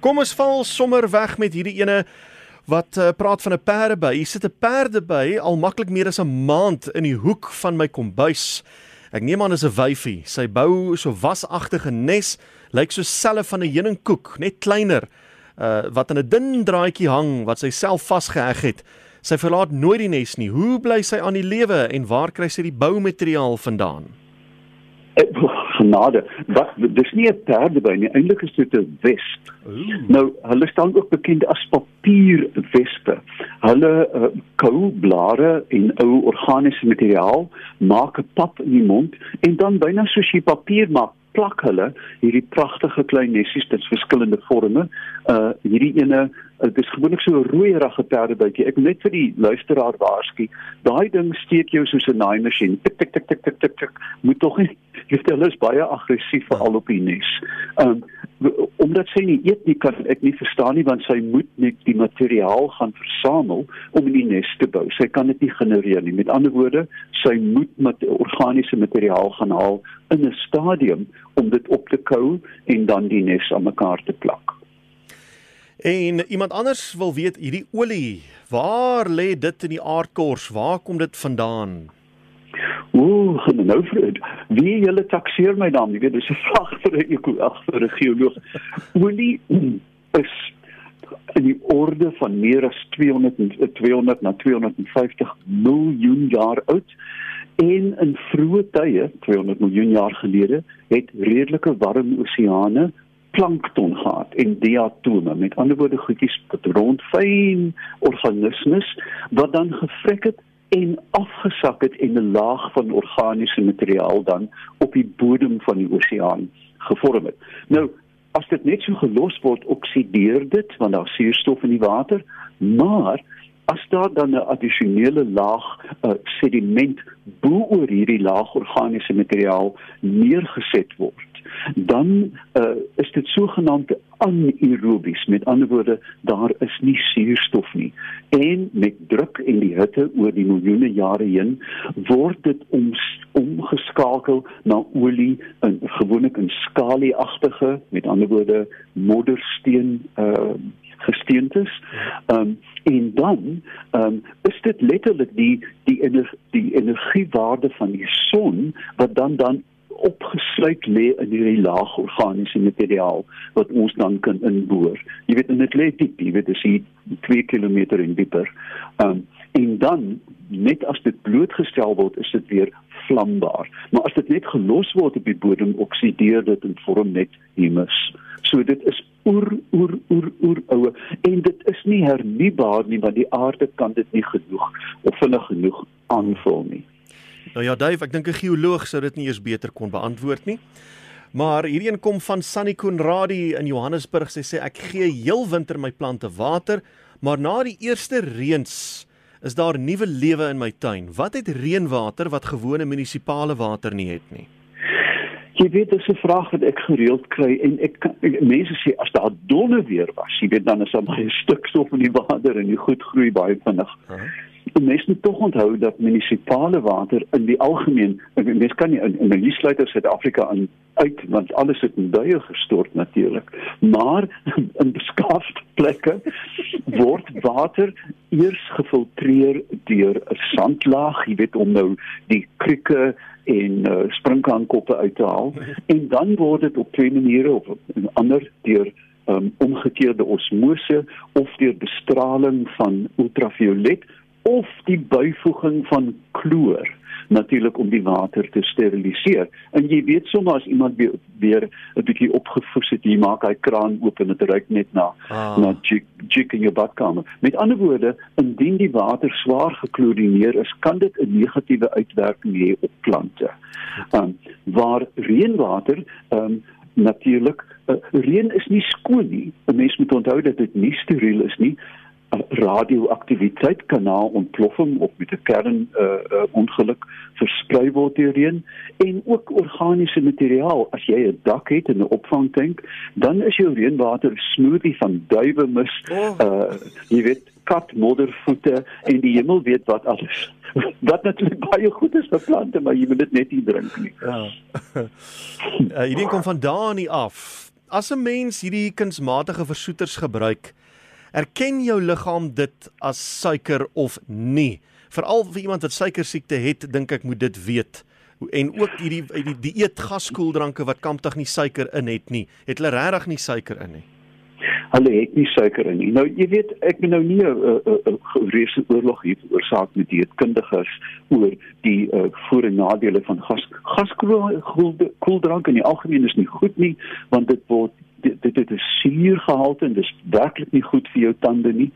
Kom ons val sommer weg met hierdie ene wat uh, praat van 'n perdeby. Hier sit 'n perdeby al maklik meer as 'n maand in die hoek van my kombuis. Ek neem aan is 'n wyfie. Sy bou so wasagtige nes, lyk so selle van 'n heuningkoek, net kleiner, uh, wat in 'n dun draadjie hang wat sy self vasgeheg het. Sy verlaat nooit die nes nie. Hoe bly sy aan die lewe en waar kry sy die boumateriaal vandaan? genade. Wat dis nie 'n perdeby nie, eintlik is dit 'n wesp. Ooh. Nou, hulle staan ook bekend as papierwespe. Hulle uh, kou blare en ou organiese materiaal, maak 'n pap in die mond en dan byna soos jy papier maak, plak hulle hierdie pragtige klein nesies in verskillende forme. Uh hierdie ene dit is gewoonlik so 'n rooierige perdebytjie. Ek net vir die luisteraar waarsku, daai ding steek jou soos 'n naaimasjien. Tik tik tik tik tik tik tik. Moet tog nie jy hulle is baie aggressief veral op die nes. Um omdat sy nie eet nie kan ek nie verstaan nie want sy moet net die materiaal gaan versamel om in die nes te bou. Sy kan dit nie genereer nie. Met ander woorde, sy moet met organiese materiaal gaan haal in 'n stadium om dit op te kou en dan die nes aan mekaar te plak. En iemand anders wil weet hierdie olie, waar lê dit in die aardkors? Waar kom dit vandaan? Nou vir wie julle takseer my dan? Jy weet, dis 'n vraag vir 'n eko vir 'n geoloog. Olie is in die orde van meer as 200 200 na 250 miljoen jaar oud en in vroeë tye 200 miljoen jaar gelede het redelike warm oseane plankton gehad en diatome met ander woorde goedjies wat rond fyn organismes wat dan gevrek het en afgesak het en 'n laag van organiese materiaal dan op die bodem van die oseaan gevorm het. Nou, as dit net so gelos word, oksideer dit want daar suurstof in die water, maar as daar dan 'n addisionele laag uh, sediment bo oor hierdie laag organiese materiaal neergeset word dan uh, is dit sogenaamd anaerobies met ander woorde daar is nie suurstof nie en met druk en die hitte oor die miljoene jare heen word dit om omgeskakel na olie in gewoonlik in skalieagtige met ander woorde moddersteen uh, gesteentes. Um, en dan um, is dit letterlik die die ener, die energiewaarde van die son wat dan dan opgesluit lê in hierdie laag organiese materiaal wat ons dan kan inboor. Jy weet dit lê diep, jy weet dit is 2 km in dieper. Um en dan net as dit blootgestel word, is dit weer vlambaar. Maar as dit net gelos word op die bodem, oksideer dit en vorm net humus. So dit is oer oer oer oer oue en dit is nie hernubaar nie want die aarde kan dit nie genoeg of vinnig genoeg aanvul nie. Nou ja, Dave, ek dink 'n geoloog sou dit nie eers beter kon beantwoord nie. Maar hierdie een kom van Sunny Konradi in Johannesburg. Sy sê ek gee heel winter my plante water, maar na die eerste reëns is daar nuwe lewe in my tuin. Wat het reënwater wat gewone munisipale water nie het nie? Jy weet dis 'n vraag wat ek gereeld kry en ek, ek mense sê as daar donne weer was, jy weet dan is daar baie stikstof in die water en die goed groei baie vinnig. Uh -huh mense moet tog onthou dat munisipale water in die algemeen mense kan nie in, in die sluiter Suid-Afrika aan uit want alles het in duie gestort natuurlik maar in beskaafde plekke word water eers gefiltreer deur 'n sandlaag jy weet om nou die krieke en uh, springkaankoppe uit te haal. En dan word dit op twee maniere of ander deur um, omgekeerde osmose of deur bestraling van ultraviolet of die byvoeging van kloor natuurlik om die water te steriliseer. En jy weet sommer as iemand weer, weer 'n bietjie opgevoes het, jy maak hy kraan oop en dit ruik net na ah. na jik, in jou badkamer. Met ander woorde, indien die water swaar geklorineer is, kan dit 'n negatiewe uitwerking hê op plante. Um, waar reënwater um, natuurlik uh, reën is nie skoon nie. 'n Mens moet onthou dat dit nie steriel is nie radioaktiwiteit kan na ontploffing of met 'n kern uh, uh, ongeluk versprei word hierheen en ook organiese materiaal. As jy 'n dak het en 'n opvangtank dan is jou reënwater smoothie van duiwemis oh. uh jy weet kat moddervoete en die hemel weet wat alles. Wat natuurlik baie goed is vir plante maar jy moet dit net nie drink nie. Ja. Uh, hierdie kom van daar nie af. As 'n mens hierdie kunsmatige versoeters gebruik, erken jou liggaam dit as suiker of nie? Veral vir iemand wat suiker siekte het, dink ek moet dit weet. En ook hierdie die dieet gaskoeldranke wat kamptig nie suiker in het nie, het hulle regtig nie suiker in nie hulle het nie suiker in nie. Nou jy weet, ek ben nou nie 'n reuse oorlog hier veroorsaak met dieetkundiges oor die uh, voor en nadele van gas gaskoeldrank in die algemeen is nie goed nie, want dit word dit dit het 'n suurgehalte en dis werklik nie goed vir jou tande nie.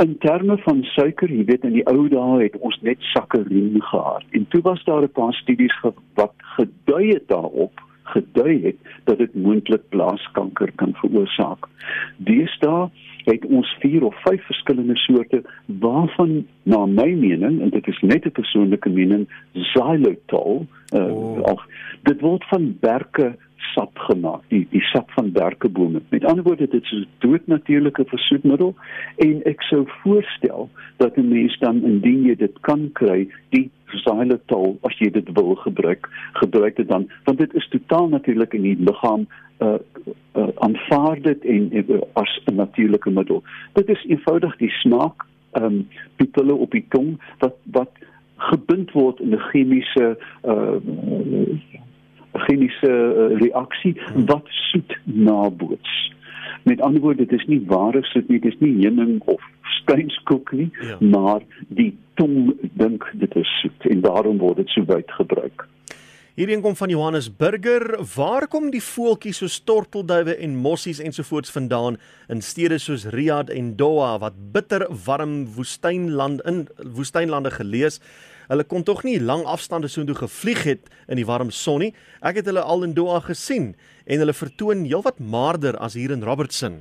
In terme van suiker, jy weet in die ou dae het ons net sakkerien gehad. En toe was daar 'n paar studies wat gedui het daarop gedui het dat dit moontlik blaaskanker kan veroorsaak. Deesdae het ons 4 of 5 verskillende soorte waarvan na my mening en dit is net 'n persoonlike mening xylitol uh, oh. of dit word van berke sap gemaak, die die sap van berkebome. Met ander woorde, dit is 'n doodnatuurlike versoetmiddel en ek sou voorstel dat 'n mens dan indien jy dit kan kry, die xylitol as jy dit wil gebruik, gebruik dit dan want dit is totaal natuurlik in die liggaam uh, uh aanvaar dit en uh, as 'n natuurlike middel. Dit is eenvoudig die smaak ehm um, pupille op die tong wat wat gebind word in 'n chemiese uh chemiese uh, reaksie wat soet naboots. Met ander woorde, dit is nie ware soet nie, dit is nie heuning of steenskoek nie, ja. maar die tong dink dit is soet en daarom word dit so wyd gebruik. Hierdie kom van Johannes Burger. Waar kom die voeltjies so tortelduwe en mossies ensovoorts vandaan in stede soos Riyadh en Doha wat bitter warm woestynland in woestynlande gelees? Hulle kon tog nie lang afstande so toe gevlieg het in die warm son nie. Ek het hulle al in Doha gesien en hulle vertoon heelwat maarder as hier in Robertson.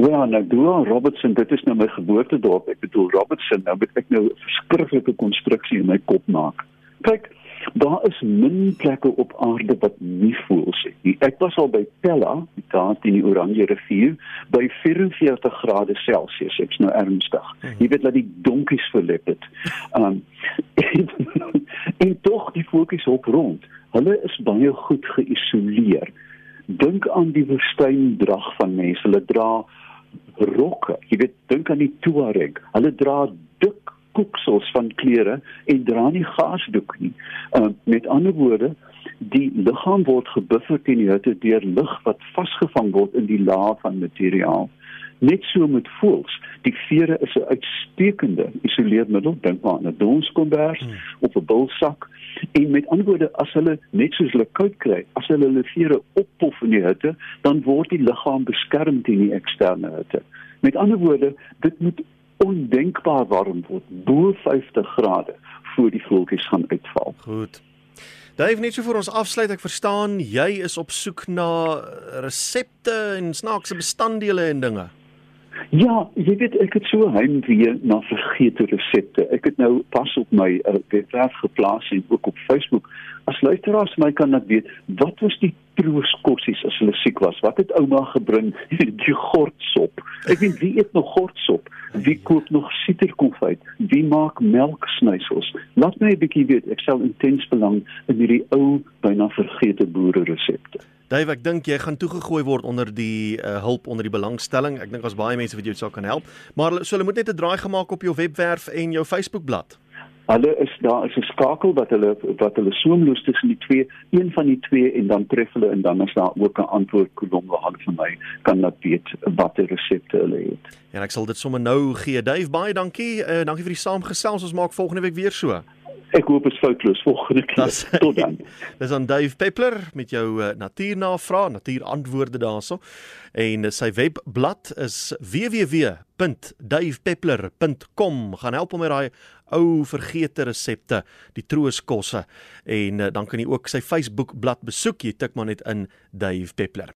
Ja, nou Doha Robertson, dit is nou my geboortedorp. Ek bedoel Robertson, nou moet ek nou 'n verskriklike konstruksie in my kop maak. Kyk, daar is min plekke op aarde wat nie voels nie. Ek was al by Pella, daar in die Oranje rivier, by 44 grade Celsius. Ek's nou ernstig. Mhm. Jy weet dat die donkies verlep het. Um en, en tog die voeltjies op rond. Hulle is baie goed geïsoleer. Dink aan die woestyndrag van mense. Hulle dra rokke. Jy weet, dink aan die Tuareg. Hulle dra dik koeksels van klere en dra nie gasdoek nie. Uh, met ander woorde, die liggaam word gebuffer teen die hitte deur lug wat vasgevang word in die laag van materiaal. Net so met voels. Die vere is 'n uitstekende isoleermiddel, dink maar aan 'n donskombers hmm. of 'n bulsak. En met ander woorde, as hulle net soos hulle koud kry, as hulle hulle vere oppof in die hitte, dan word die liggaam beskerm teen die eksterne hitte. Met ander woorde, dit moet ondenkbaar warm word, bo 50 grade voor die voeltjies gaan uitval. Goed. Dave, net so vir ons afsluit, ek verstaan jy is op soek na resepte en snaakse bestanddele en dinge. Ja, jy weet ek het so heimwee na vergete resepte. Ek het nou pas op my uh, webwerf geplaas en ook op Facebook. As luisteraars my kan net weet, wat was die trooskossies as hulle siek was? Wat het ouma gebring? Die gortsop. Ek weet wie eet nog gortsop? Wie koop nog sitterkonfyt? Wie maak melksnysels? Laat my 'n bietjie weet. Ek sal intens belang in hierdie ou byna vergete boere resepte. Dave, ek dink jy gaan toegegooi word onder die uh, hulp onder die belangstelling. Ek dink daar's baie mense wat jou sou kan help, maar so hulle moet net 'n draai gemaak op jou webwerf en jou Facebookblad. Hulle is daar is 'n skakel wat hulle wat hulle soemloos tussen die twee, een van die twee en dan tref hulle en dan is daar ook 'n antwoord kolom waar hulle vir my kan laat weet watter resepte hulle het. Ja, ek sal dit sommer nou gee. Dave, baie dankie. Uh, dankie vir die saamgesels. Ons maak volgende week weer so. Ek hoop dit is foutloos volgende keer. Tot dan. Dis aan Dave Peppler met jou uh, natuurnavraag, natuurantwoorde daarso. En uh, sy webblad is www.davepeppler.com. Gaan help hom met daai ou vergete resepte, die trooskosse. En uh, dan kan jy ook sy Facebook bladsy besoek. Jy tik maar net in Dave Peppler.